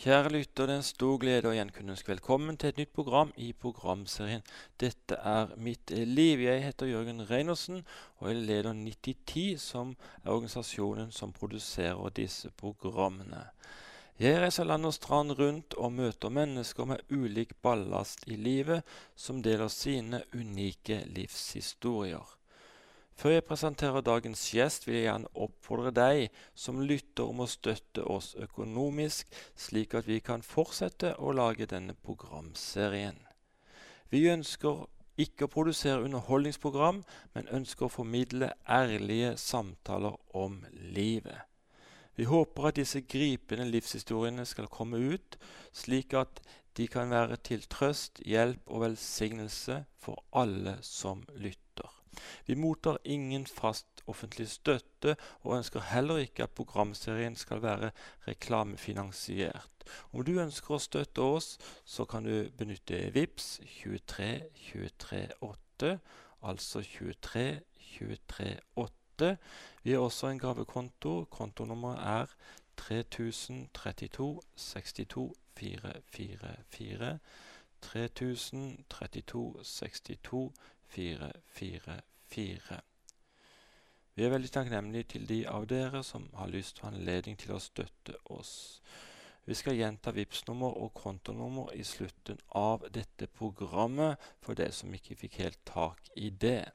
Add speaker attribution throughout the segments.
Speaker 1: Kjære lytter, det er en stor glede å igjen kunne ønske velkommen til et nytt program i programserien 'Dette er mitt liv'. Jeg heter Jørgen Reinersen, og jeg leder 9010, som er organisasjonen som produserer disse programmene. Jeg reiser land og strand rundt og møter mennesker med ulik ballast i livet, som deler sine unike livshistorier. Før jeg presenterer dagens gjest, vil jeg gjerne oppfordre deg som lytter om å støtte oss økonomisk, slik at vi kan fortsette å lage denne programserien. Vi ønsker ikke å produsere underholdningsprogram, men ønsker å formidle ærlige samtaler om livet. Vi håper at disse gripende livshistoriene skal komme ut, slik at de kan være til trøst, hjelp og velsignelse for alle som lytter. Vi mottar ingen fast offentlig støtte, og ønsker heller ikke at programserien skal være reklamefinansiert. Om du ønsker å støtte oss, så kan du benytte VIPS 23 23 8, altså 23 23 8. Vi har også en gavekonto. Kontonummeret er 3032 62 444. 3032 62 444. Vi er veldig takknemlige til de av dere som har lyst å anledning til å støtte oss. Vi skal gjenta VIPS-nummer og kontonummer i slutten av dette programmet for de som ikke fikk helt tak i det.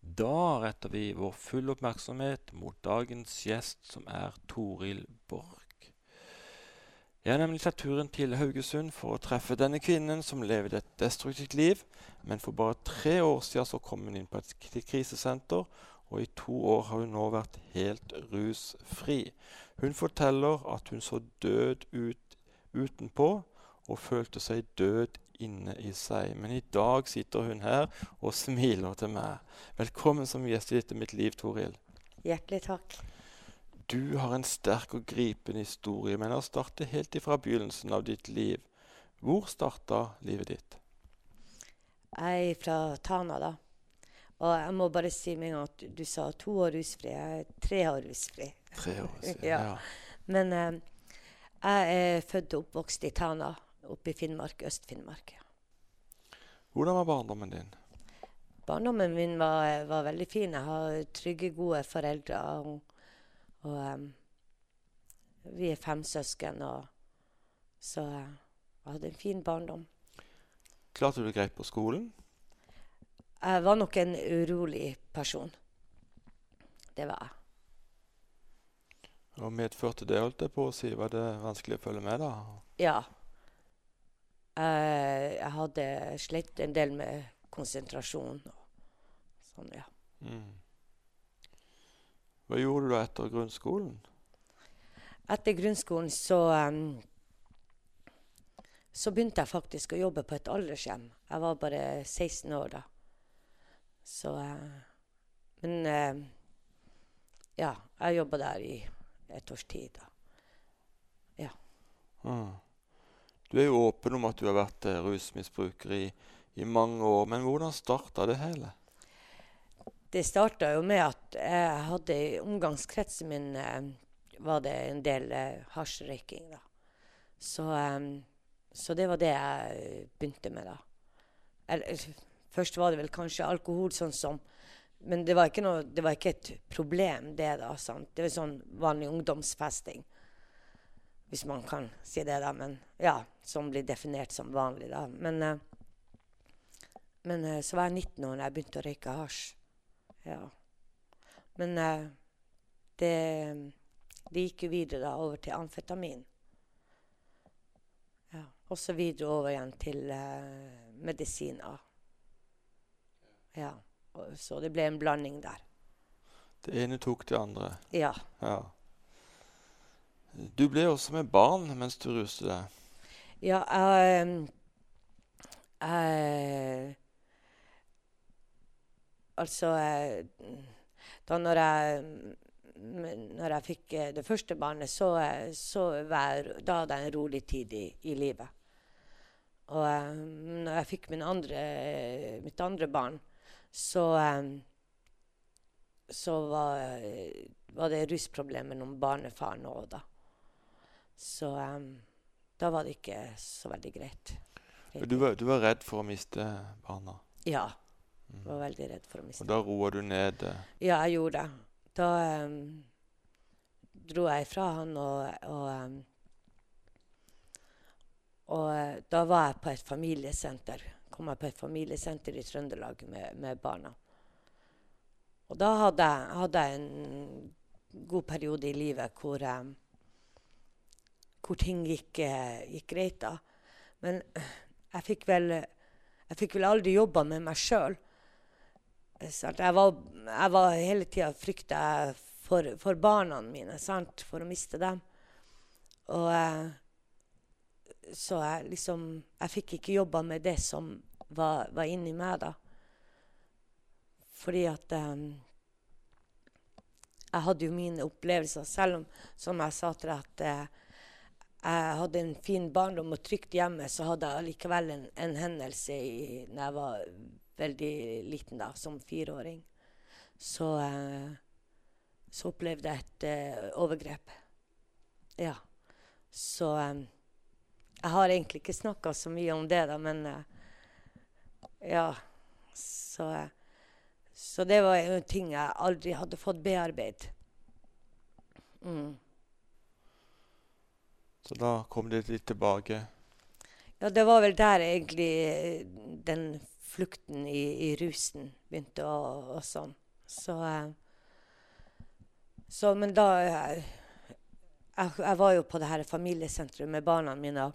Speaker 1: Da retter vi vår full oppmerksomhet mot dagens gjest, som er Toril Borch. Jeg har nemlig tatt turen til Haugesund for å treffe denne kvinnen som levde et destruktivt liv, men for bare tre år siden så kom hun inn på et krisesenter, og i to år har hun nå vært helt rusfri. Hun forteller at hun så død ut utenpå og følte seg død inne i seg. Men i dag sitter hun her og smiler til meg. Velkommen som gjest i dette mitt liv, Toril.
Speaker 2: Hjertelig takk.
Speaker 1: Du har en sterk og gripende historie, men har startet helt ifra begynnelsen av ditt liv. Hvor starta livet ditt?
Speaker 2: Jeg er fra Tana, da. Og jeg må bare si med en gang at du sa to år rusfri. Jeg er tre år rusfri.
Speaker 1: Tre år siden,
Speaker 2: ja.
Speaker 1: ja.
Speaker 2: Men eh, jeg er født og oppvokst i Tana, oppe i Finnmark, Øst-Finnmark.
Speaker 1: Hvordan var barndommen din?
Speaker 2: Barndommen min var, var, veldig fin. Jeg har trygge, gode foreldre. og og um, vi er fem søsken, og så uh, jeg hadde en fin barndom.
Speaker 1: Klarte du det greit på skolen?
Speaker 2: Jeg var nok en urolig person. Det var jeg.
Speaker 1: Og medførte det, holdt jeg på å si. Var det vanskelig å følge med, da?
Speaker 2: Ja. Jeg, jeg hadde slitt en del med konsentrasjon og sånn, ja. Mm.
Speaker 1: Hva gjorde du etter grunnskolen?
Speaker 2: Etter grunnskolen så um, Så begynte jeg faktisk å jobbe på et aldershjem. Jeg var bare 16 år da. Så uh, Men uh, ja, jeg jobba der i et års tid, da. Ja.
Speaker 1: Mm. Du er jo åpen om at du har vært uh, rusmisbruker i, i mange år. Men hvordan starta det hele?
Speaker 2: Det starta jo med at jeg hadde i omgangskretsen min eh, var det en del eh, hasjrøyking. Så, um, så, det var det jeg begynte med, da. Eller, først var det vel kanskje alkohol, sånn som Men det var ikke, noe, det var ikke et problem, det. da, sant? Det var sånn vanlig ungdomsfesting. Hvis man kan si det, da. Men ja, som blir definert som vanlig, da. Men, eh, men uh, så var jeg 19 år da jeg begynte å røyke hasj. Ja. Men uh, det, det, gikk jo videre da over til amfetamin. Ja. Og så videre over igjen til uh, medisiner. Ja. Og, så det ble en blanding der.
Speaker 1: Det ene tok det andre?
Speaker 2: Ja.
Speaker 1: ja. Du ble også med barn mens du ruste deg?
Speaker 2: Ja, jeg, jeg Altså eh, Da når jeg når jeg fikk eh, det første barnet, så, eh, så var, da hadde jeg en rolig tid i, i livet. Og når jeg fikk andre, mitt andre barn, så, så var, var, det rusproblemer med barnefaren òg, da. Så da var det ikke så veldig greit.
Speaker 1: Du var, du var redd for å miste barna?
Speaker 2: Ja.
Speaker 1: Mm.
Speaker 2: Var veldig redd for å miste
Speaker 1: Og da roa du ned? eh,
Speaker 2: Ja, jeg gjorde det. Da um, dro jeg ifra han, og, og, um, og eh, da var jeg på et familiesenter. Kom jeg på et familiesenter i Trøndelag med, med barna. Og da hadde jeg, hadde jeg en god periode i livet hvor, um, hvor ting gikk, eh, gikk greit. da. Men jeg fikk vel, jeg fikk vel aldri jobba med meg sjøl. Sant? Jeg, var, jeg var hele tida frykta for, for barna mine, sant? for å miste dem. Og eh, Så jeg liksom Jeg fikk ikke jobba med det som var, var inni meg, da. Fordi at eh, Jeg hadde jo mine opplevelser, selv om, som jeg sa til deg, at eh, jeg hadde en fin barndom og trygt hjemme, så hadde jeg allikevel en, en hendelse i, når jeg var veldig liten, da, som fireåring. Så, eh, så opplevde jeg et eh, overgrep. Ja. Så eh, jeg har egentlig ikke snakka så mye om det, da, men Ja. Så, så det var en ting jeg aldri hadde fått bearbeidet. Mm.
Speaker 1: Så da kom det litt tilbake.
Speaker 2: Ja, det var vel der egentlig den flukten i, i rusen begynte å og sånn. Så, eh, så Men da eh, jeg, jeg var jo på det her familiesenteret med barna mine.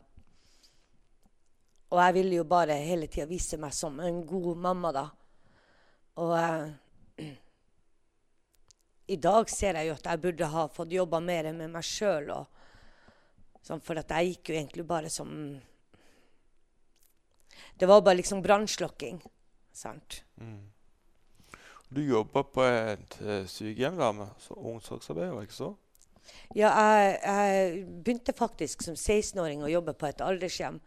Speaker 2: Og jeg ville jo bare hele tida vise meg som en god mamma, da. Og eh, i dag ser jeg jo at jeg burde ha fått jobba mer med meg sjøl. Sånn, for at jeg gikk jo egentlig bare som Det var bare liksom brannslokking. Sant?
Speaker 1: Mm. Du jobba på et eh, sykehjem da, med omsorgsarbeider, ikke så?
Speaker 2: Ja, jeg, jeg begynte faktisk som 16-åring å jobbe på et aldershjem.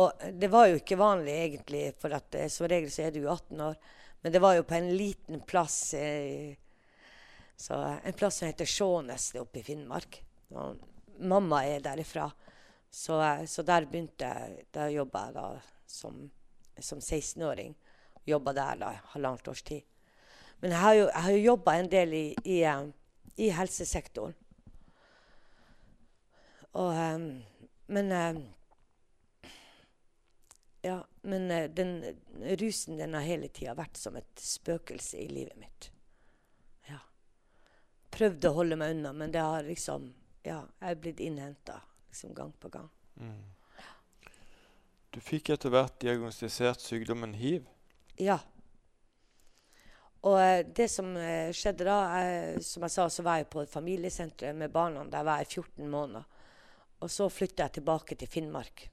Speaker 2: Og det var jo ikke vanlig egentlig, for at eh, som regel så er du 18 år. Men det var jo på en liten plass eh, så En plass som heter Skjånes er oppe i Finnmark. Og mamma er derifra. Så, eh, så der begynte jeg. Der jobba jeg da som, som 16-åring. Jobba der da halvannet års tid. Men jeg har jo, jeg jo jobba en del i, i, eh, i helsesektoren. Og, eh, men eh, Ja, men den rusen den har hele tida vært som et spøkelse i livet mitt. Ja. Prøvde å holde meg unna, men det har liksom Ja, jeg er blitt innhenta liksom gang på gang.
Speaker 1: Mm. Du fikk etter hvert diagnostisert sykdommen hiv.
Speaker 2: Ja. Og eh, det som eh, skjedde da jeg, Som jeg sa, så var jeg på et familiesenter med barna. Der var jeg 14 måneder. Og så flytta jeg tilbake til Finnmark.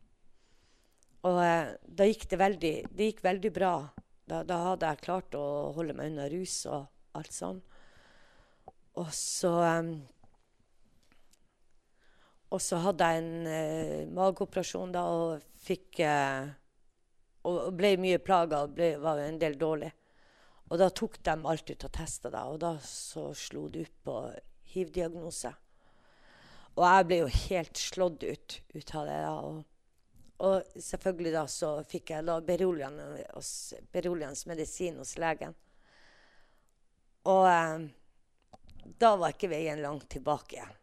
Speaker 2: Og eh, da gikk det veldig, det gikk veldig bra. Da, da hadde jeg klart å holde meg unna rus og alt sånn. Og så eh, Og så hadde jeg en eh, mageoperasjon da og fikk eh, Og ble mye plaga og ble, var en del dårlig. Og da tok de alt ut og testa det, og da så slo det ut på hiv-diagnose. Og jeg ble jo helt slått ut, ut av det. da, og og selvfølgelig da så fikk jeg da beroligende, beroligende medisin hos legen. Og eh, da var ikke veien langt tilbake igjen.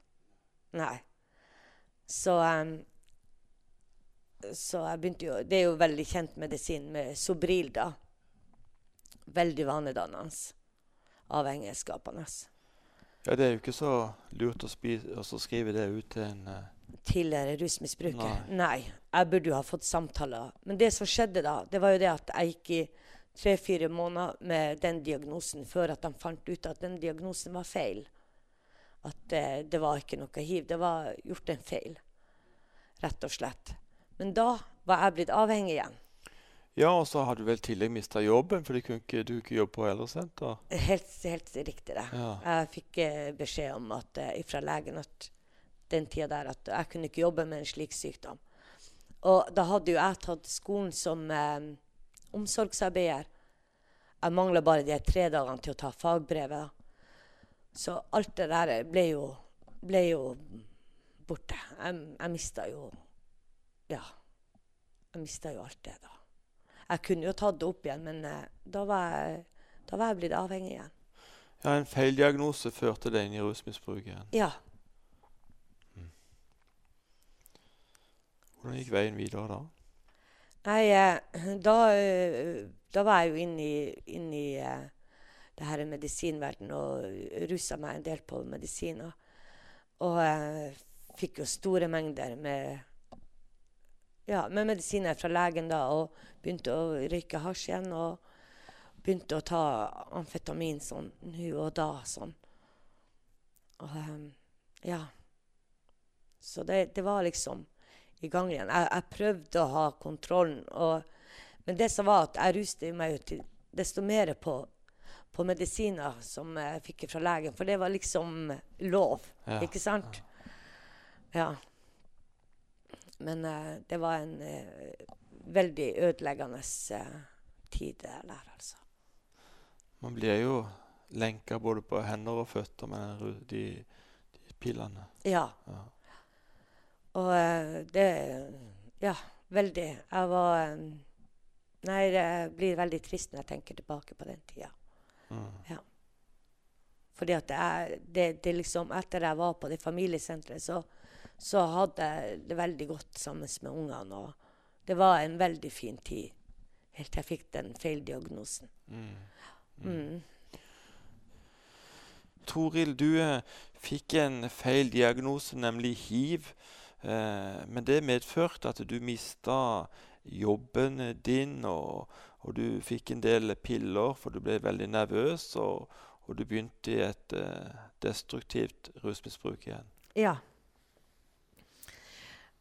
Speaker 2: Nei. Så um, Så jeg begynte jo Det er jo veldig kjent medisin med Sobril, da. Veldig vanedannende. Avhengighetsskapende.
Speaker 1: Ja, Det er jo ikke så lurt å, å så skrive det ut til en uh...
Speaker 2: tidligere rusmisbruker.
Speaker 1: Nei.
Speaker 2: Nei. Jeg burde jo ha fått samtaler. Men det som skjedde da, det var jo det at jeg gikk i tre-fire måneder med den diagnosen før at de fant ut at den diagnosen var feil. At eh, det var ikke noe hiv. Det var gjort en feil, rett og slett. Men da var jeg blitt avhengig igjen.
Speaker 1: Ja, og så har du vel i tillegg mista jobben, for du kunne ikke, du kunne jobbe på eldresenter.
Speaker 2: Helt, helt riktig det.
Speaker 1: Ja.
Speaker 2: Jeg fikk eh, beskjed om at, eh, fra legen at den tida der at jeg kunne ikke jobbe med en slik sykdom. Og da hadde jo jeg tatt skolen som eh, omsorgsarbeider. Jeg mangla bare de tre dagene til å ta fagbrevet. Så alt det der ble jo, ble jo borte. Jeg, jeg mista jo Ja. Jeg mista jo alt det, da. Jeg kunne jo tatt det opp igjen, men eh, da, var jeg, da var jeg blitt avhengig igjen.
Speaker 1: Ja, En feildiagnose førte deg inn i rusmisbruk igjen.
Speaker 2: Ja.
Speaker 1: Hvordan gikk veien videre da?
Speaker 2: Nei, eh, da, eh, da var jeg jo inne i, inn i eh, det her medisinverdenen og rusa meg en del på medisiner. Og jeg fikk jo store mengder med, ja, med medisiner fra legen da, og begynte å røyke hasj igjen. Og begynte å ta amfetamin sånn nå og da sånn. Og eh, ja. Så det, det var liksom i gang igjen. Jeg, jeg prøvde å ha kontrollen. Og, men det som var at jeg ruste meg jo til desto mer på, på medisiner som jeg fikk fra legen. For det var liksom lov,
Speaker 1: Ja,
Speaker 2: ikke sant? Ja. Men uh, det var en uh, veldig ødeleggende uh, tid der, altså.
Speaker 1: Man blir jo lenka både på hender og føtter med de, de pillene.
Speaker 2: Ja.
Speaker 1: Ja.
Speaker 2: Og det Ja, veldig. Jeg var Nei, det blir veldig trist når jeg tenker tilbake på den tida.
Speaker 1: Mm.
Speaker 2: Fordi at det er det, det liksom Etter jeg var på det familiesenteret, så, så hadde jeg det veldig godt sammen med ungene. Og det var en veldig fin tid. Helt til jeg fikk den feildiagnosen.
Speaker 1: Mm.
Speaker 2: Mm.
Speaker 1: Toril, du eh, fikk en feil diagnose, nemlig hiv. Eh, men det medførte at du mista jobben din, og, og du fikk en del piller, for du ble veldig nervøs, og, og du begynte i et uh, destruktivt rusmisbruk igjen.
Speaker 2: Ja.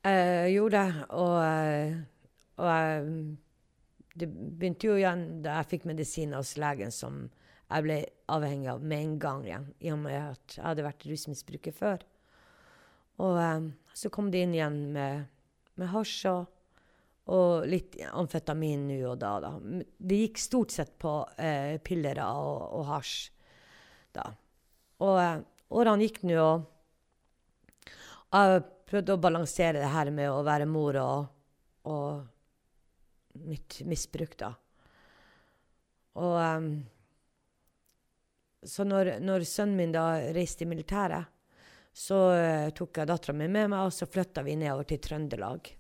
Speaker 2: Jeg gjorde det. Og, eh, og uh, Det begynte jo igjen da jeg fikk medisin hos legen som jeg ble avhengig av med en gang igjen, i og med at jeg hadde vært rusmisbruker før. Og så kom det inn igjen med, med hasj og, og litt amfetamin nå og da, da. Det gikk stort sett på eh, piller og, og hasj da. Og eh, årene gikk nå, og jeg prøvde å balansere det her med å være mor og, og mitt misbruk, da. Og eh, Så når, når sønnen min da reiste i militæret, så eh, tok jeg dattera mi med meg, og så flytta vi nedover til Trøndelag.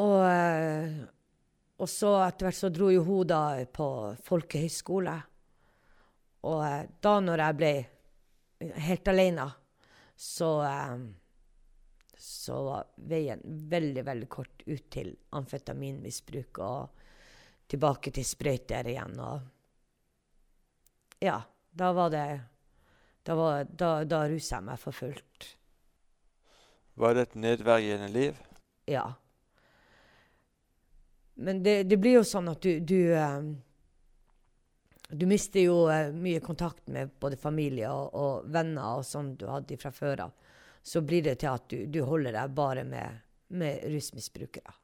Speaker 2: Og, eh, og så etter hvert så dro jo hun da på folkehøyskole. Og eh, da når jeg ble helt alene, så eh, så var veien veldig, veldig kort ut til amfetaminmisbruk og tilbake til sprøyter igjen. Og ja, da var det Da, var, da, da rusa jeg meg for fullt.
Speaker 1: Var det et nedverdigende liv?
Speaker 2: Ja. Men det, det blir jo sånn at du Du, eh, du mister jo eh, mye kontakt med både familie og, og venner og sånn du hadde fra før av. Så blir det til at du, du holder deg bare med, med rusmisbrukere.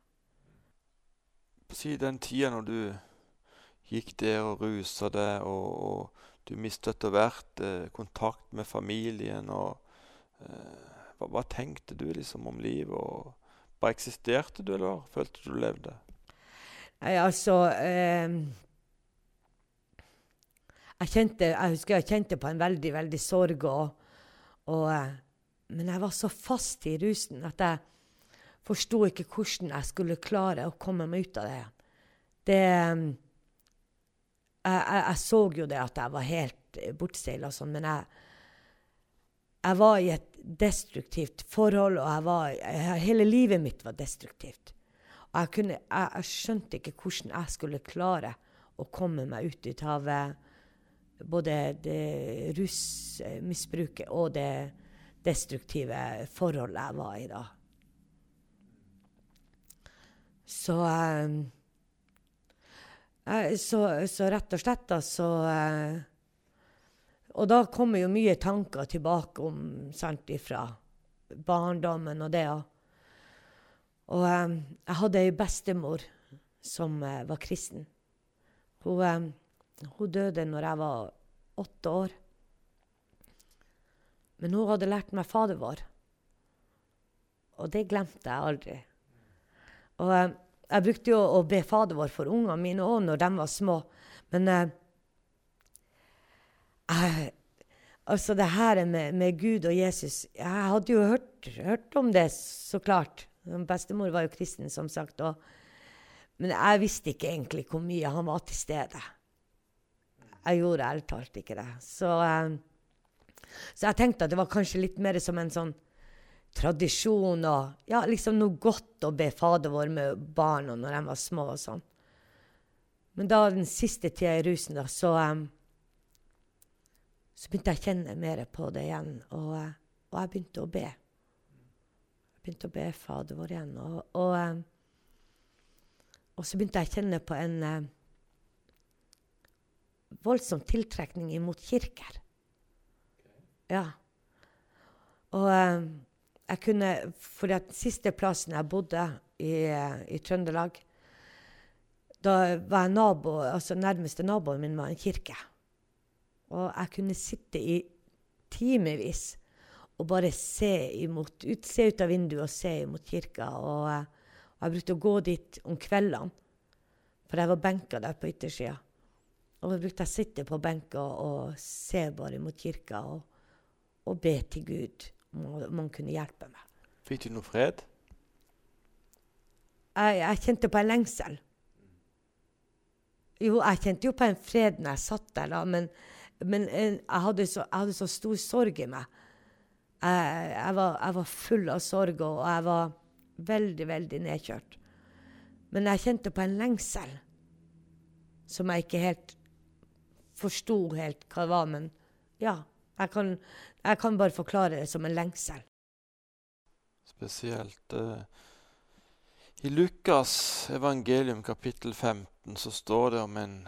Speaker 1: Si den tida når du gikk der og rusa deg, og, og du mistet etter hvert eh, kontakt med familien og eh, hva, hva tenkte du liksom om livet? og Bare eksisterte du, eller følte du levde?
Speaker 2: Nei, altså eh, jeg, kjente, jeg husker jeg kjente på en veldig, veldig sorg. Og, og, eh, men jeg var så fast i rusen at jeg forsto ikke hvordan jeg skulle klare å komme meg ut av det. Det eh, jeg, jeg, jeg så jo det at jeg var helt bortseila sånn, men jeg, jeg var i et destruktivt forhold, og jeg var, jeg, hele livet mitt var destruktivt. Jeg, kunne, jeg, jeg skjønte ikke hvordan jeg skulle klare å komme meg ut, ut av både det rusmisbruket og det destruktive forholdet jeg var i da. Så eh, eh, så, så rett og slett, da, så eh, Og da kommer jo mye tanker tilbake om sant, ifra barndommen og det. Og, og um, jeg hadde ei bestemor som uh, var kristen. Hun, um, hun døde når jeg var åtte år. Men hun hadde lært meg Fader vår. og det glemte jeg aldri. Og um, jeg brukte jo å be Fader vår for ungene mine òg når de var små. Men uh, jeg, altså det her med, med, Gud og Jesus Jeg hadde jo hørt, hørt, om det, så klart. Bestemor var jo kristen, som sagt. Og, men jeg visste ikke egentlig hvor mye han var til stede. Jeg gjorde ærlig talt ikke det. Så, um, så, jeg tenkte at det var kanskje litt mer som en sånn tradisjon og ja, liksom noe godt å be Fader vår med barna når de var små og sånn. Men da den siste tida i rusen, da, så um, så begynte jeg å kjenne mer på det igjen, og, eh, og jeg begynte å be. Begynte å be Fader vår igjen. Og, og, eh, og så begynte jeg å kjenne på en uh, voldsom tiltrekning imot kirker. Ja. Og uh, jeg kunne For den siste plassen jeg bodde i, uh, i Trøndelag, da var jeg nabo, altså nærmeste naboen min var en kirke. Og jeg kunne sitte i timevis og bare se, imot, ut, se ut av vinduet og se imot kirka. Og, og jeg brukte å gå dit om kveldene, for jeg var benka der på yttersida. Og da brukte jeg å sitte på benka og, og se bare imot kirka og, og be til Gud om han kunne hjelpe meg.
Speaker 1: Fikk du noe fred?
Speaker 2: Jeg, jeg kjente på en lengsel. Jo, jeg kjente jo på en fred når jeg satt der, da, men men jeg hadde, så, jeg hadde så stor sorg i meg. Jeg, jeg, var, jeg, var, full av sorg, og jeg var veldig, veldig nedkjørt. Men jeg kjente på en lengsel som jeg ikke helt forsto helt hva det var. Men ja, jeg kan, jeg kan bare forklare det som en lengsel.
Speaker 1: Spesielt uh, i Lukas evangelium kapittel 15 så står det om en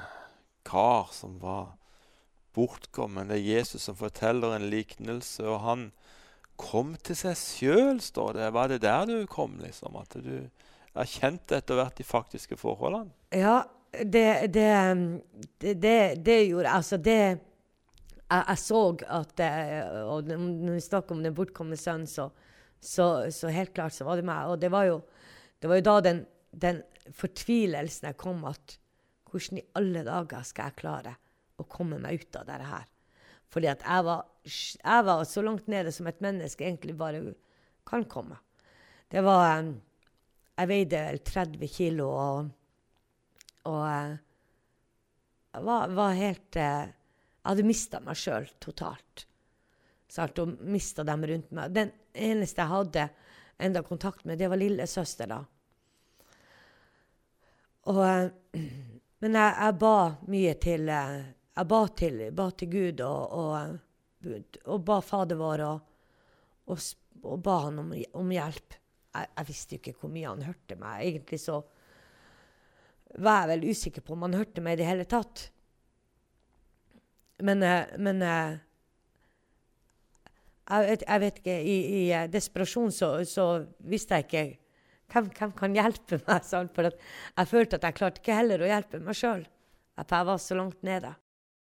Speaker 1: kar som var bortkommen. Det er Jesus som forteller en liknelse, og han kom til seg sjøl, står det. Var det der du kom, liksom? At du erkjente etter hvert de faktiske forholdene?
Speaker 2: Ja, det, det, det, det gjorde Altså, det jeg, jeg, så at Og når vi snakker om den bortkomne sønnen, så, så, så, helt klart så var det meg. Og det var jo, var jo da den, den fortvilelsen jeg kom at Hvordan i alle dager skal jeg klare å komme meg ut av dette her. Fordi at jeg var, jeg var, så langt nede som et menneske egentlig bare kan komme. Det var Jeg veide vel 30 kilo og, og jeg var, var helt Jeg hadde mista meg sjøl totalt. Sant? Og mista dem rundt meg. Den eneste jeg hadde enda kontakt med, det var lillesøster, da. Og, men jeg, jeg, ba mye til jeg ba til, ba til Gud og, og, og, ba Fader vår og, og ba han om, om hjelp. Jeg, jeg, visste jo ikke hvor mye han hørte meg. Egentlig så var jeg vel usikker på om han hørte meg i det hele tatt. Men, eh, men eh, jeg, vet, jeg, vet, ikke I, i eh, desperasjon så, så, visste jeg ikke hvem, hvem kan hjelpe meg. Sånn, for jeg følte at jeg klarte ikke heller å hjelpe meg sjøl. Jeg var så langt nede.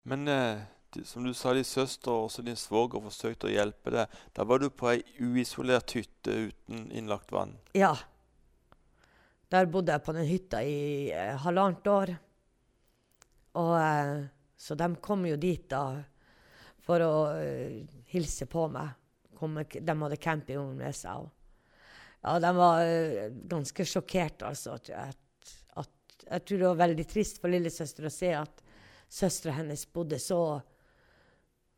Speaker 1: Men eh, som du sa, din søster og også din svoger forsøkte å hjelpe deg. Da var du på ei uisolert hytte uten innlagt vann?
Speaker 2: Ja. Der bodde jeg på den hytta i eh, halvannet år. Og, eh, så de kom jo dit da for å eh, hilse på meg. Kom, de hadde campingvogn med seg. Og, ja, de var uh, ganske sjokkert, altså. At, at, jeg tror det var veldig trist for lillesøster å se at søstera hennes bodde så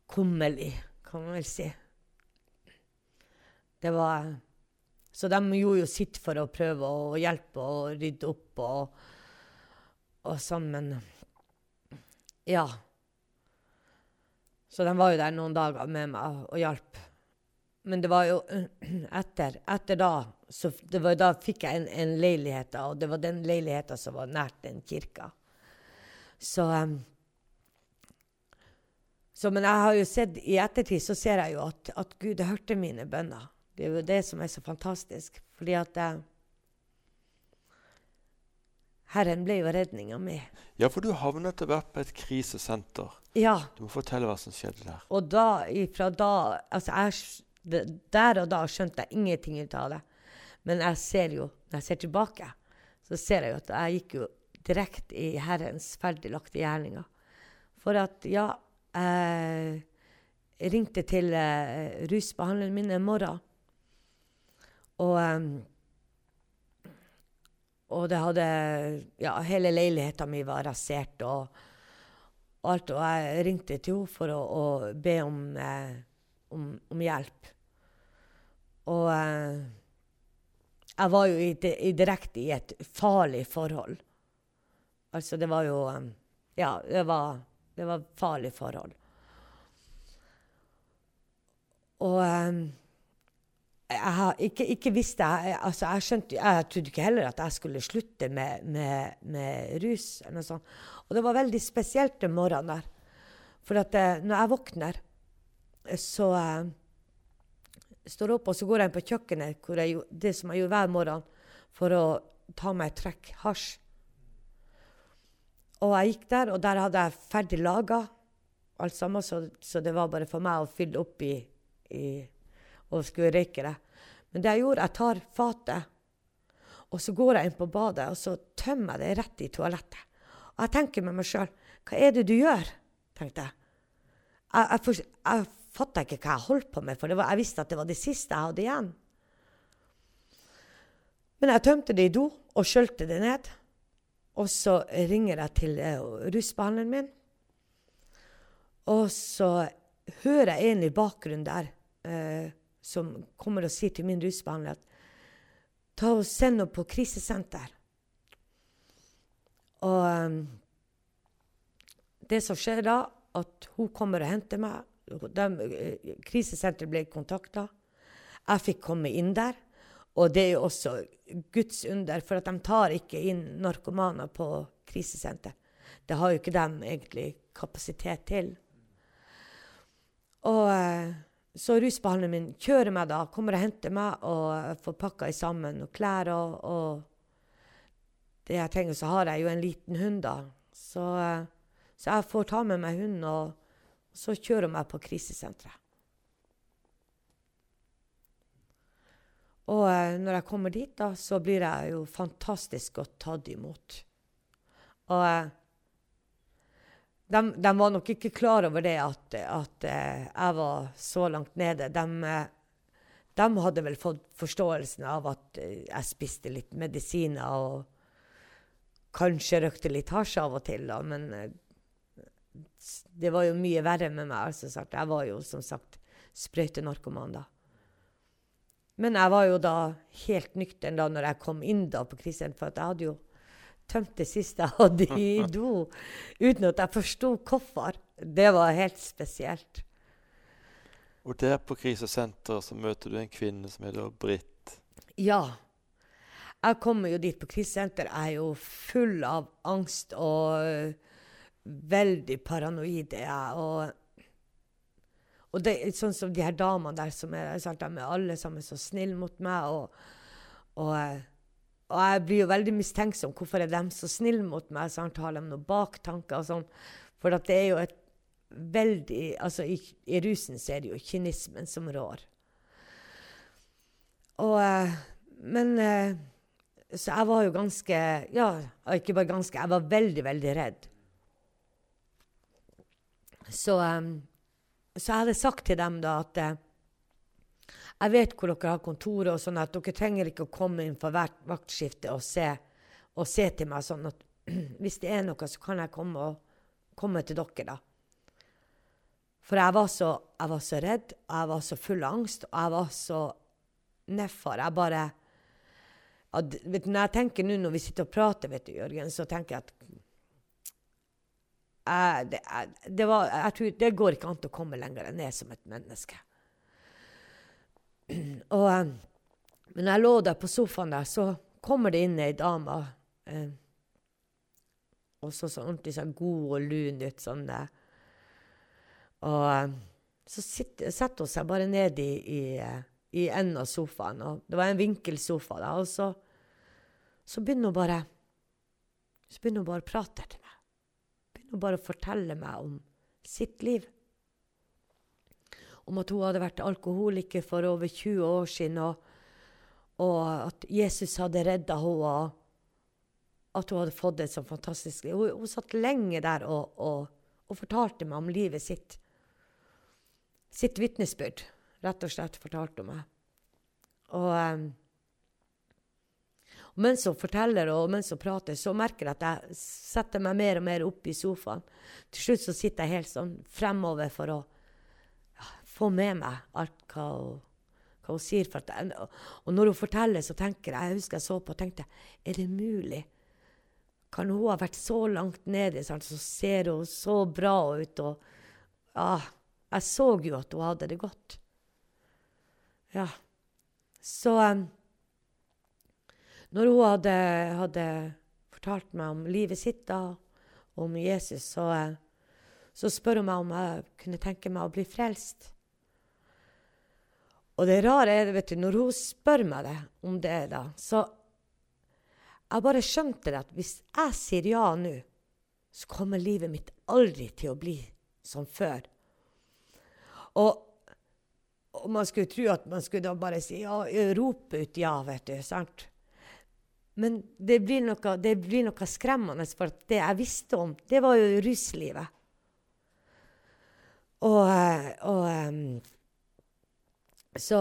Speaker 2: kummerlig, kan man vel si. Det var Så de gjorde jo sitt for å prøve å hjelpe og rydde opp og, og sånn, men Ja. Så de var jo der noen dager med meg og hjalp. Men det var jo etter, etter da så var Da fikk jeg en, en leilighet, og det var den leiligheta som var nært den kirka. Så um, så, men jeg har jo sett, i ettertid så ser jeg jo at, at Gud hørte mine bønner. Det er jo det som er så fantastisk. Fordi at jeg, Herren ble jo redninga mi.
Speaker 1: Ja, for du havnet etter hvert på et krisesenter.
Speaker 2: Ja.
Speaker 1: Du må fortelle hva som skjedde der.
Speaker 2: Og da, ifra da altså jeg, Der og da skjønte jeg ingenting ut av det. Men jeg ser jo, når jeg ser tilbake, så ser jeg jo at jeg gikk jo direkte i Herrens ferdiglagte gjerninger. For at, ja Jeg ringte til uh, rusbehandleren min en morgen. Og um, og det hadde Ja, hele leiligheta mi var rasert og, og alt. Og jeg ringte til henne for å, å be om, eh, om, om, hjelp. Og eh, jeg var jo i, i, direkte i et farlig forhold. Altså, det var jo um, Ja, det var, det var farlig forhold. Og um, jeg har ikke, ikke visste jeg, altså jeg, skjønte, jeg trodde ikke heller at jeg skulle slutte med, med, med rus. eller noe sånt. Og det var veldig spesielt den morgenen der. For at eh, når jeg våkner, så eh, står opp, og så går jeg inn på kjøkkenet, hvor jeg, det som jeg gjør hver morgen, for å ta meg et trekk hasj. Og jeg gikk der, og der hadde jeg ferdig laga alt sammen, så, så, det var bare for meg å fylle opp i, i og skulle røyke det. Men det jeg gjorde, jeg tar fatet, og så går jeg inn på badet og så tømmer jeg det rett i toalettet. Og jeg tenker med meg sjøl Hva er det du gjør? tenkte jeg. Jeg, jeg, jeg fatta ikke hva jeg holdt på med, for var, jeg visste at det var det siste jeg hadde igjen. Men jeg tømte det i do og skjølte det ned. Og så ringer jeg til uh, rusbehandleren min. Og så hører jeg en i bakgrunnen der eh, som kommer og sier til min rusbehandler at ta og send henne på krisesenter. Og um, det som skjer da, at hun kommer og henter meg. De, uh, krisesenteret ble kontakta. Jeg fikk komme inn der. Og det er jo også Guds under, for at de tar ikke inn narkomaner på krisesenter. Det har jo ikke de egentlig kapasitet til. Og uh, så rusbehandleren min kjører meg da, kommer og henter meg og får pakka sammen og klær og, og det jeg trenger. Så har jeg jo en liten hund, da. Så, så jeg får ta med meg hunden, og så kjører hun meg på krisesenteret. Og eh, når jeg kommer dit, da, så blir jeg jo fantastisk godt tatt imot. Og eh, de, de, var nok ikke klar over det at, at uh, jeg var så langt nede. De, de, hadde vel fått forståelsen av at jeg spiste litt medisiner og kanskje røkte litt hasj av og til, da, men det var jo mye verre med meg. Altså. Jeg var jo som sagt sprøytenarkoman da. Men jeg var jo da helt nøktern da når jeg kom inn da på Kristian, for jeg hadde jo tømt det siste jeg hadde i do, uten at jeg forsto hvorfor. Det var helt spesielt.
Speaker 1: Og der på krisesenteret så møter du en kvinne som heter Britt.
Speaker 2: Ja. Jeg kommer jo dit på krisesenter. Jeg er jo full av angst og veldig paranoid. Og, og det er sånn som de her damene der som er, sant, de er alle sammen så snille mot meg. og, og og jeg blir jo veldig mistenksom. Hvorfor er de så snille mot meg? Så har de noen baktanker og sånn. For det er jo et veldig Altså, i, i, rusen så er det jo kynismen som rår. Og eh, Men eh, Så jeg var jo ganske Ja, ikke bare ganske. Jeg var veldig, veldig redd. Så, så jeg hadde sagt til dem da at jeg vet hvor dere har kontoret, og sånn at dere trenger ikke å komme inn for hvert vaktskifte og se, og se til meg sånn at hvis det er noe, så kan jeg komme, og, komme til dere, da. For jeg var, så, jeg var så redd, og jeg var så full av angst, og jeg var så nedfor. Jeg bare at, vet du, Når jeg tenker nå når vi sitter og prater, vet du, Jørgen, så tenker jeg at det, var, jeg tror, det går ikke an å komme lenger ned som et menneske. Og um, men når jeg lå der på sofaen der, så kommer det inn ei dame. Eh, og så sånn ordentlig sånn god og lun ut sånn. Og så så setter hun seg bare ned i, i, i enden av sofaen. Og det var en vinkelsofa, da. Og så, så begynner hun bare Så begynner hun bare å prate hun bare fortelle meg om sitt liv om at hun hadde vært alkoholiker for over 20 år siden. Og, og at Jesus hadde redda henne. og At hun hadde fått et så fantastisk liv. Hun, hun satt lenge der og, og, og, fortalte meg om livet sitt. Sitt vitnesbyrd, rett og slett, fortalte hun meg. Og, um, og mens hun forteller og mens hun prater, så merker jeg at jeg setter meg mer og mer opp i sofaen. Til slutt så sitter jeg helt sånn fremover for å få med meg alt hva hun hva hun sier. Jeg, og når hun forteller, så tenker jeg Jeg husker jeg så på og tenkte Er det mulig? Kan hun ha vært så langt nede, sant? så ser hun så bra ut? Og, ja, jeg så jo at hun hadde det godt. Ja. Så um, når hun hadde, hadde, fortalt meg om livet sitt da, om Jesus, så, så spør hun meg om jeg kunne tenke meg å bli frelst. Og det rare er, vet du, når hun spør meg det, om det, da, så Jeg bare skjønte det at hvis jeg sier ja nå, så kommer livet mitt aldri til å bli som før. Og, og man skulle tro at man skulle da bare si ja, rope ut ja, vet du. sant? Men det blir, noe, det blir noe skremmende, for det jeg visste om, det var jo ruslivet. Og, eh, og um, så,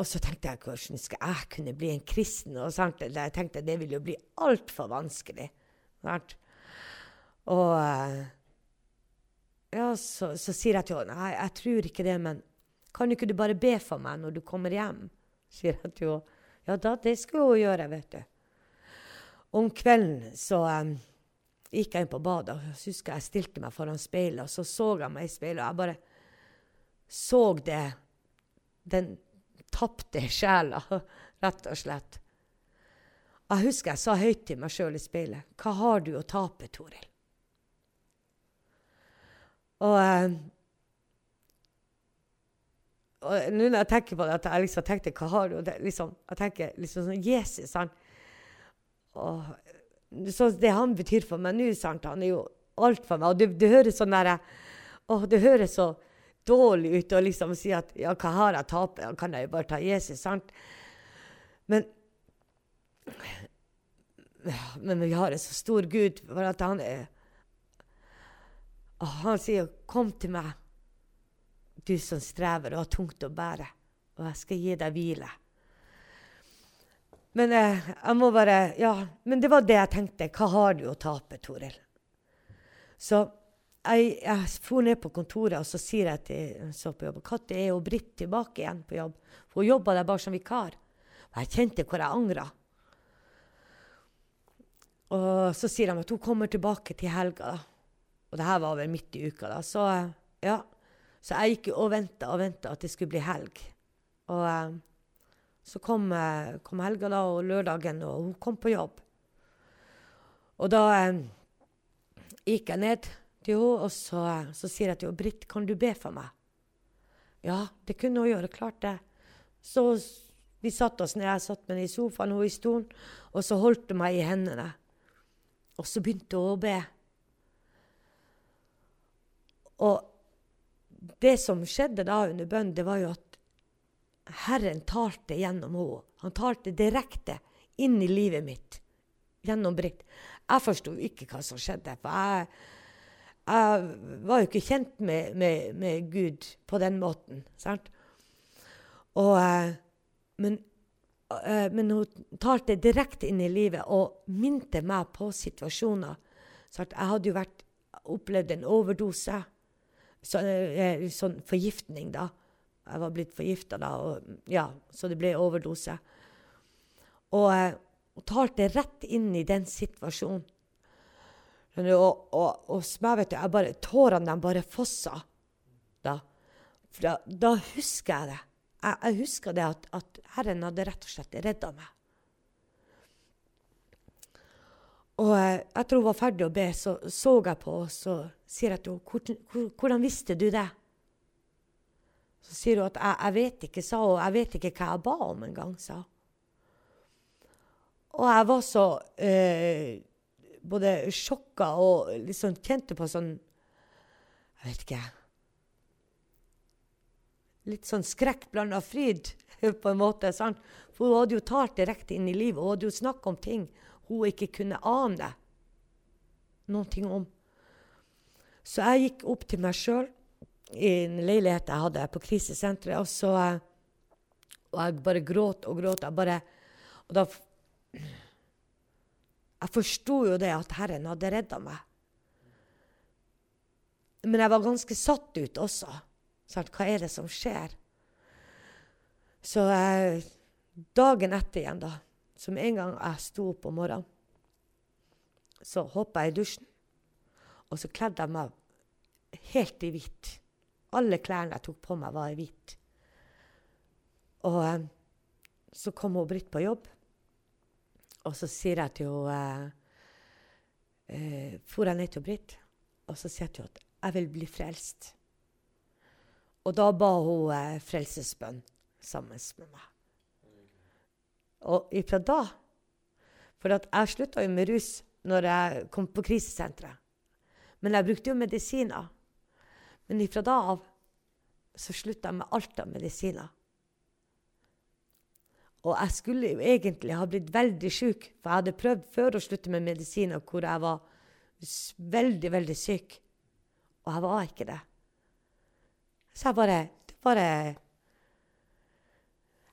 Speaker 2: og så tenkte jeg hvordan skal jeg kunne bli en kristen? Og sant? Jeg tenkte det ville jo bli altfor vanskelig. Sant? Og eh, ja, så, så, sier jeg til henne nei, jeg tror ikke det, men kan ikke du bare be for meg når du kommer hjem? sier jeg til henne. Ja da, det skulle hun gjøre, vet du. Om kvelden så um, gikk jeg inn på badet og jeg husker jeg stilte meg foran speilet, og så så jeg meg i speilet, og jeg bare så det den tapte sjela, rett og slett. Jeg husker jeg sa høyt til meg sjøl i speilet. Hva har du å tape, Toril? Og, eh, og nå når jeg tenker på det, at jeg liksom tenkte hva har du? Det, liksom, jeg tenker liksom sånn Jesus, han og, så Det han betyr for meg nå, sant, han er jo alt for meg. Og det, det høres sånn der, å, det høres så dårlig ut å liksom si at ja, hva har jeg tapt? kan jeg jo bare ta Jesus, sant? Men men vi har en så stor Gud, for at han er Han sier 'Kom til meg, du som strever og har tungt å bære, og jeg skal gi deg hvile'. Men eh, jeg må bare Ja, men det var det jeg tenkte. Hva har du å tape, Toril? Så jeg, jeg for ned på kontoret og så sier jeg til så på jobb Når er jo Britt tilbake igjen på jobb? For hun jobba der bare som vikar. Og jeg kjente hvor jeg angra. Og så sier de at hun kommer tilbake til helga. da. Og det her var vel midt i uka. da. Så, ja. Så jeg gikk og venta og venta at det skulle bli helg. Og eh, så kom, eh, kom, helga da, og lørdagen, og hun kom på jobb. Og da eh, gikk jeg ned til henne, og så, så, sier jeg til henne, 'Britt, kan du be for meg?' Ja, det kunne hun gjøre. Klart det. Så vi satte oss ned. Jeg satt med henne i sofaen, hun i stolen, og så holdt hun meg i hendene. Og så begynte hun å be. Og det som skjedde da under bønnen, det var jo at Herren talte gjennom henne. Han talte direkte inn i livet mitt gjennom Britt. Jeg forsto ikke hva som skjedde. for jeg jeg var jo ikke kjent med, med, med Gud på den måten. sant? Og, eh, men, eh, men, hun talte direkte inn i livet og minte meg på situasjoner. Sant? Jeg hadde jo vært, opplevd en overdose. Så, eh, sånn forgiftning, da. Jeg var blitt forgifta da, og, ja, så det ble overdose. Og hun talte rett inn i den situasjonen. Og, og, og meg, vet du, jeg bare, tårene de bare fossa. Da. Da, da, husker jeg det. Jeg, jeg husker det at, at, Herren hadde rett og slett redda meg. Og eh, etter hun var ferdig å be, så så jeg på henne så sier jeg til henne hvordan visste du det? Så sier hun at jeg, jeg vet ikke, sa hun. Jeg vet ikke hva jeg ba om engang, sa hun. Og jeg var så eh, både sjokka og liksom kjente på sånn Jeg vet ikke litt sånn skrekk blanda fryd, på en måte. sant? For hun hadde jo talt direkte inn i livet. Hun hadde jo snakka om ting hun ikke kunne ane ting om. Så jeg gikk opp til meg sjøl i en leilighet jeg hadde på krisesenteret, og så Og jeg bare gråt og gråt. Jeg bare Og da Jeg forsto jo det at Herren hadde redda meg. Men jeg var ganske satt ut også. Sant? Hva er det som skjer? Så eh, dagen etter igjen, da, som en gang jeg sto opp om morgenen, så hoppa jeg i dusjen. Og så kledde jeg meg helt i hvitt. Alle klærne jeg tok på meg, var i hvitt. Og eh, så kom hun Britt på jobb, og så sier jeg til henne eh, eh, For jeg ned til Britt, og så sier jeg til henne at jeg vil bli frelst. Og da ba hun eh, frelsesbønn sammen med meg. Og ifra da For jeg slutta jo med rus når jeg kom på krisesenteret. Men jeg brukte jo medisiner. Men ifra da av så slutta jeg med alt av medisiner. Og jeg skulle jo egentlig ha blitt veldig sjuk, for jeg hadde prøvd før å slutte med medisiner hvor jeg var veldig, veldig syk. Og jeg var ikke det. Så jeg bare, bare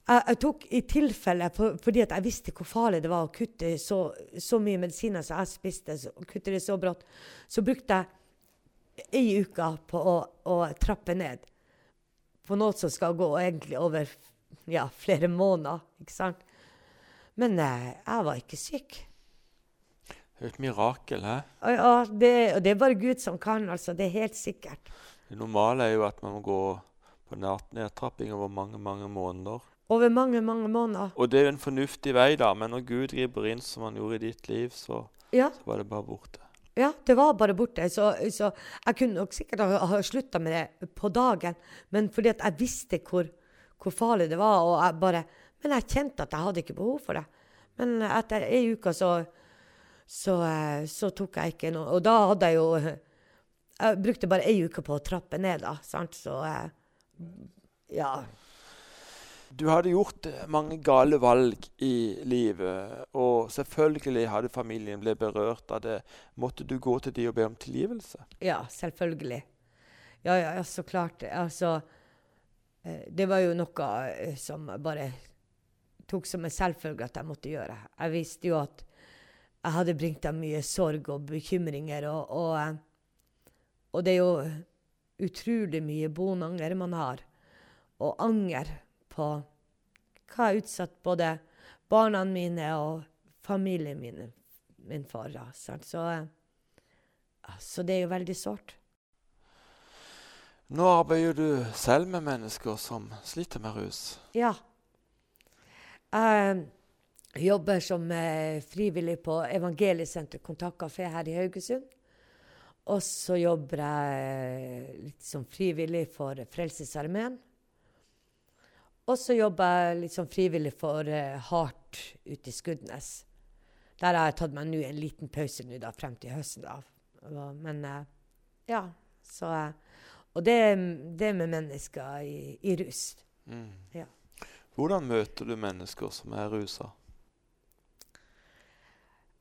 Speaker 2: jeg, jeg, tok i tilfelle, for, fordi jeg visste hvor farlig det var å kutte så, så mye medisiner som jeg spiste, så, kutte det så brått, så brukte jeg ei uke på å, å, trappe ned. På noe som skal gå egentlig over ja, flere måneder. ikke sant? Men eh, jeg var ikke syk.
Speaker 1: Det er et mirakel, hæ?
Speaker 2: Ja, det, og det er bare Gud som kan. altså, Det er helt sikkert.
Speaker 1: Det normale er jo at man må gå på nedtrapping over mange mange måneder.
Speaker 2: Over mange, mange måneder.
Speaker 1: Og det er jo en fornuftig vei, da, men når Gud griper inn som han gjorde i ditt liv, så,
Speaker 2: ja.
Speaker 1: så var det bare borte.
Speaker 2: Ja, det var bare borte. Så, så jeg kunne nok sikkert ha, ha slutta med det på dagen, men fordi at jeg visste hvor, hvor, farlig det var. Og jeg bare, men jeg kjente at jeg hadde ikke behov for det. Men etter ei uke så, så, så, tok jeg ikke noe Og da hadde jeg jo Jeg brukte bare ei uke på å trappe ned, da. Sant? Så ja.
Speaker 1: Du hadde gjort eh, mange gale valg i livet, og selvfølgelig hadde familien blitt berørt av det. Måtte du gå til de og be om tilgivelse?
Speaker 2: Ja, selvfølgelig. Ja, ja, så klart. Altså eh, Det var jo noe eh, som bare tok som en selvfølge at jeg måtte gjøre. Jeg visste jo at jeg hadde bringt dem mye sorg og bekymringer, og, og, og det er jo utrolig mye bonanger man har, og anger på hva jeg har utsatt både barna mine og familien min, min for. Så, så det er jo veldig sårt.
Speaker 1: Nå arbeider du selv med mennesker som sliter med rus.
Speaker 2: Ja. Jeg jobber som eh, frivillig på Evangeliesenteret Kontaktkafé her i Haugesund. Og så jobber jeg litt som frivillig for Frelsesarmeen. Og så jobber jeg litt som frivillig for uh, Hardt ute i Skudenes. Der har jeg tatt meg en liten pause nå da, frem til høsten. da. Men uh, ja, så Og det, det med mennesker i, i rus. Mm. Ja.
Speaker 1: Hvordan møter du mennesker som er rusa?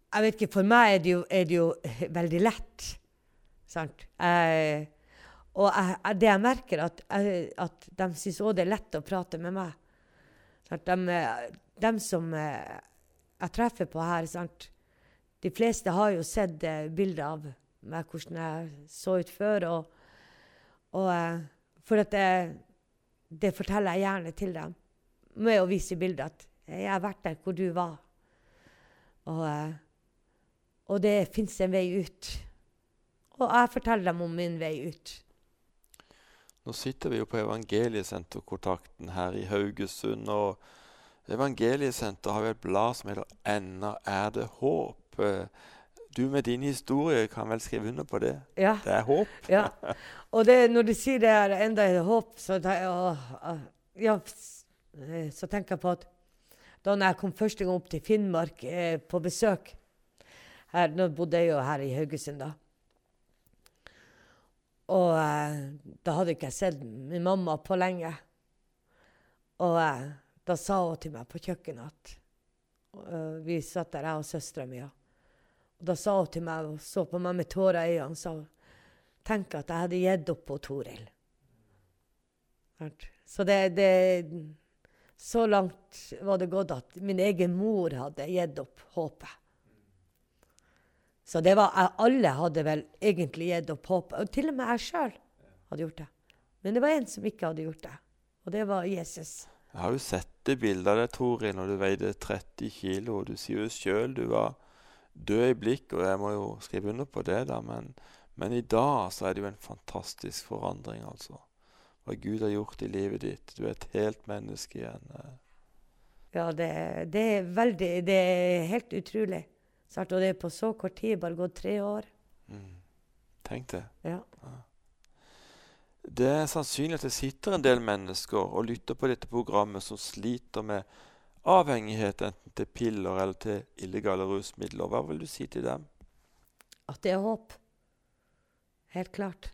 Speaker 2: Jeg vet ikke, For meg er det jo, er det jo veldig lett. Sant? Jeg og jeg, det jeg merker, at, at de syns òg det er lett å prate med meg. De, de, som eh, jeg treffer på her sant? De fleste har jo sett eh, bilder av meg, hvordan jeg så ut før. Og, og eh, for at det, det, forteller jeg gjerne til dem med å vise bilder at 'jeg har vært der hvor du var'. Og, og det fins en vei ut. Og jeg forteller dem om min vei ut.
Speaker 1: Nå sitter vi jo på Evangeliesenterkontakten her i Haugesund. og Evangeliesenter har jo et blad som heter 'Ennå er det håp'. Du med din historie kan vel skrive under på det?
Speaker 2: Ja.
Speaker 1: Det er håp.
Speaker 2: ja. Og det, når du sier det er enda et håp, så, da, ja, så, tenker jeg på at da jeg kom første gang opp til Finnmark eh, på besøk her, Nå bodde jeg jo her i Haugesund, da. Og eh, da hadde ikke jeg sett min mamma på lenge. Og eh, da sa hun til meg på kjøkkenet at øh, Vi satt der, jeg og søstera mi. Og da sa hun til meg og så på meg med tårer i øynene sa Tenk at jeg hadde gitt opp på Toril. Så det, det Så langt var det gått at min egen mor hadde gitt opp håpet. Så det var, alle hadde vel egentlig gitt opp håpet. Og til og med jeg sjøl hadde gjort det. Men det var en som ikke hadde gjort det, og det var Jesus.
Speaker 1: Jeg har jo sett det bildet av deg, Tori, når du veide 30 kg. Du sier jo sjøl du var død i blikk, og jeg må jo skrive under på det, da. Men, men, i dag så er det jo en fantastisk forandring, altså. Hva Gud har gjort i livet ditt. Du er et helt menneske igjen. Eh.
Speaker 2: Ja, det, det er veldig Det er helt utrolig. Og det er på så kort tid, bare gått tre år.
Speaker 1: Mm. Tenk det.
Speaker 2: Ja.
Speaker 1: ja. Det er sannsynlig at det sitter en del mennesker og lytter på dette programmet som sliter med avhengighet enten til piller eller til illegale rusmidler. Hva vil du si til dem?
Speaker 2: At det er håp. Helt klart.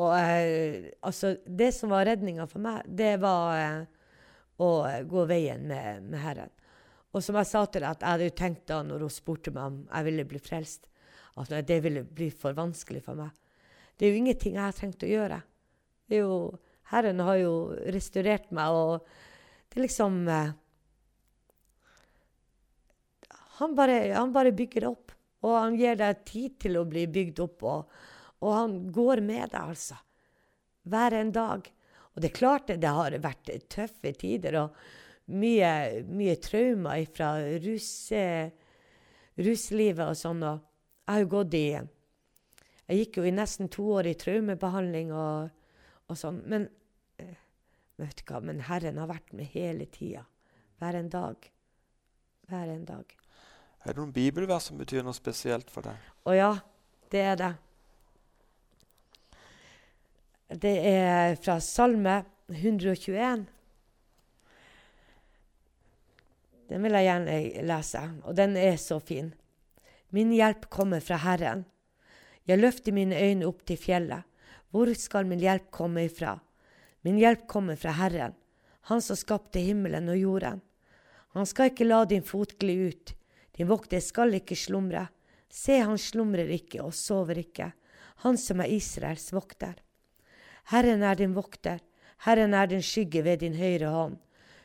Speaker 2: Og eh, altså, det som var redninga for meg, det var eh, å gå veien med, med Herren. Og som jeg sa til deg, at jeg hadde jo tenkt da når hun spurte meg om jeg ville bli frelst, at det ville bli for vanskelig for meg. Det er jo ingenting jeg har trengt å gjøre. Det er jo, Herren har jo restaurert meg, og det er liksom eh, han, bare, han bare bygger opp. Og han gir deg tid til å bli bygd opp, og, og han går med deg, altså. Hver en dag. Og det er klart det, det har vært tøffe tider. og mye, mye traumer fra rus, ruslivet og sånn. Og jeg har jo gått i Jeg gikk jo i nesten to år i traumebehandling og, og sånn. Men eh, vet du hva, men Herren har vært med hele tida. Hver en dag. Hver en dag.
Speaker 1: Er det noen bibelvers som betyr noe spesielt for deg?
Speaker 2: Å ja, det er det. Det er fra Salme 121. Den vil jeg gjerne lese, og den er så fin. Min hjelp kommer fra Herren. Jeg løfter mine øyne opp til fjellet. Hvor skal min hjelp komme ifra? Min hjelp kommer fra Herren, Han som skapte himmelen og jorden. Han skal ikke la din fot gli ut. Din vokter skal ikke slumre. Se, han slumrer ikke og sover ikke, han som er Israels vokter. Herren er din vokter, Herren er din skygge ved din høyre hånd.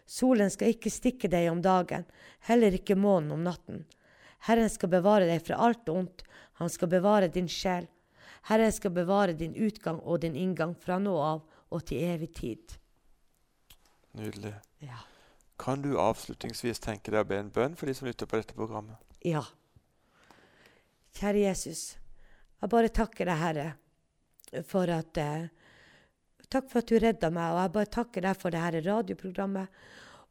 Speaker 2: Solen skal ikke stikke deg om dagen, heller ikke månen om natten. Herren skal bevare deg fra alt ondt, han skal bevare din sjel. Herren skal bevare din utgang og din inngang fra nå av og til evig tid.
Speaker 1: Nydelig.
Speaker 2: Ja.
Speaker 1: Kan du avslutningsvis tenke deg å be en bønn for de som lytter på dette programmet?
Speaker 2: Ja. Kjære Jesus, jeg bare takker deg, Herre, for at eh, Takk for at du redda meg, og jeg bare takker deg for det her radioprogrammet.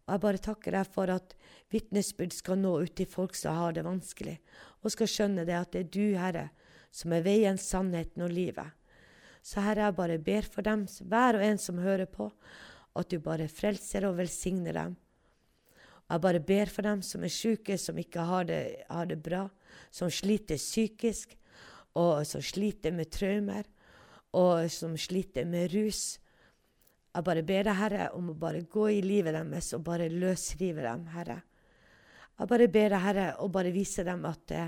Speaker 2: Og jeg bare takker deg for at vitnesbyrd skal nå ut til folk som har det vanskelig, og skal skjønne det at det er du, Herre, som er veien, sannheten og livet. Så Herre, jeg bare ber for dem, hver og en som hører på, at du bare frelser og velsigner dem. Jeg bare ber for dem som er syke, som ikke har det, har det bra, som sliter psykisk, og som sliter med traumer og som sliter med rus. Jeg bare ber deg, Herre, om å bare gå i livet deres og bare løsrive dem, Herre. Jeg bare ber deg, Herre, og bare vise dem at, det,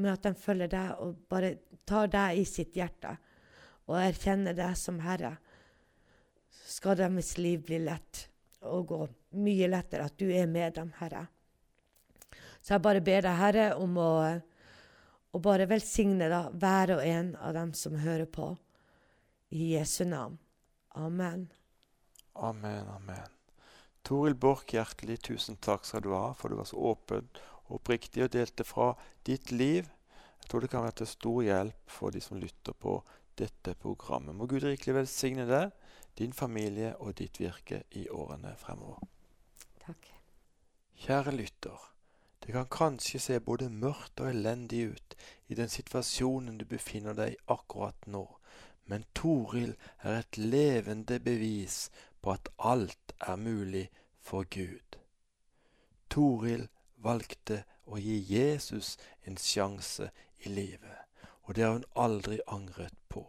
Speaker 2: med at de følger deg og bare tar deg i sitt hjerte og erkjenner deg som Herre. Skal deres liv bli lett og gå mye lettere at du er med dem, Herre. Så jeg bare ber deg, Herre, om å og bare velsigne da hver og en av dem som hører på. I Jesu navn. Amen.
Speaker 1: Amen, amen. Toril Borch, hjertelig tusen takk skal du ha, for du var så åpen og oppriktig og delte fra ditt liv. Jeg tror det kan være til stor hjelp for de som lytter på dette programmet. Må Gud rikelig velsigne deg, din familie og ditt virke i årene fremover.
Speaker 2: Takk.
Speaker 1: Kjære lytter. Det kan kanskje se både mørkt og elendig ut i den situasjonen du befinner deg i akkurat nå, men Toril er et levende bevis på at alt er mulig for Gud. Toril valgte å gi Jesus en sjanse i livet, og det har hun aldri angret på.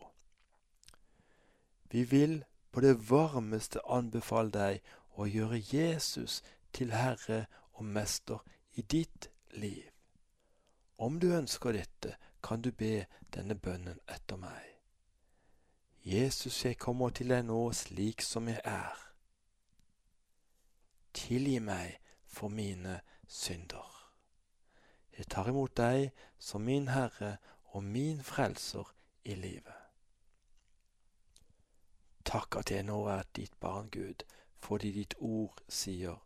Speaker 1: Vi vil på det varmeste anbefale deg å gjøre Jesus til Herre og Mester i ditt liv. Om du ønsker dette, kan du be denne bønnen etter meg. Jesus, jeg kommer til deg nå slik som jeg er. Tilgi meg for mine synder. Jeg tar imot deg som min Herre og min Frelser i livet. Takk at jeg nå er ditt barn, Gud, fordi ditt ord sier.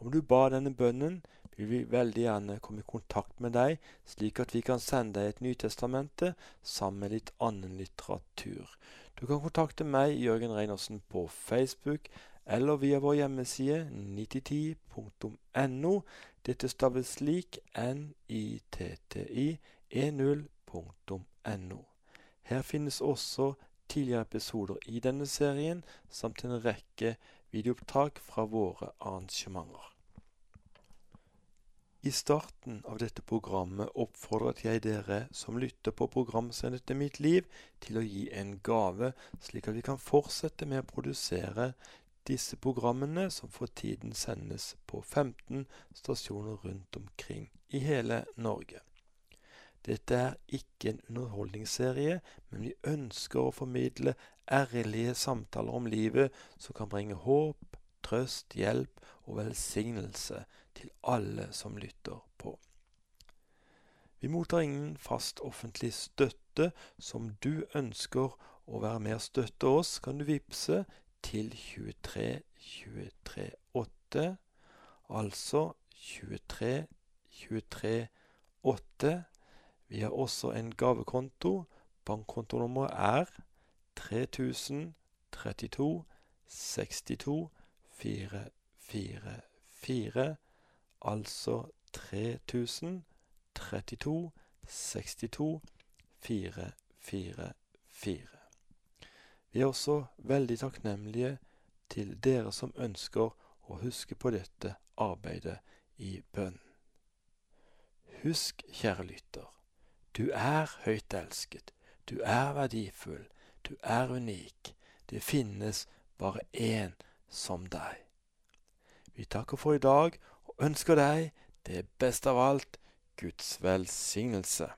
Speaker 1: Om du ba denne bønnen, vil vi veldig gjerne komme i kontakt med deg, slik at vi kan sende deg et Nytestamente sammen med litt annen litteratur. Du kan kontakte meg, Jørgen Reinersen, på Facebook eller via vår hjemmeside 9010.no. Dette staves slik nitti10.no. Her finnes også tidligere episoder i denne serien, samt en rekke videoopptak fra våre arrangementer. I starten av dette programmet oppfordret jeg dere som lytter på programsendet mitt liv, til å gi en gave, slik at vi kan fortsette med å produsere disse programmene som for tiden sendes på 15 stasjoner rundt omkring i hele Norge. Dette er ikke en underholdningsserie, men vi ønsker å formidle ærlige samtaler om livet som kan bringe håp, trøst, hjelp og velsignelse til alle som lytter på. Vi mottar ingen fast offentlig støtte. Som du ønsker å være med og støtte oss, kan du vippse til 23 23 8, altså 23 23 8. Vi har også en gavekonto. Bankkontonummeret er 3032 62 444, altså 3032 62 444. Vi er også veldig takknemlige til dere som ønsker å huske på dette arbeidet i bønn. Husk, kjære lytter, du er høyt elsket, du er verdifull, du er unik. Det finnes bare én som deg. Vi takker for i dag og ønsker deg det beste av alt Guds velsignelse.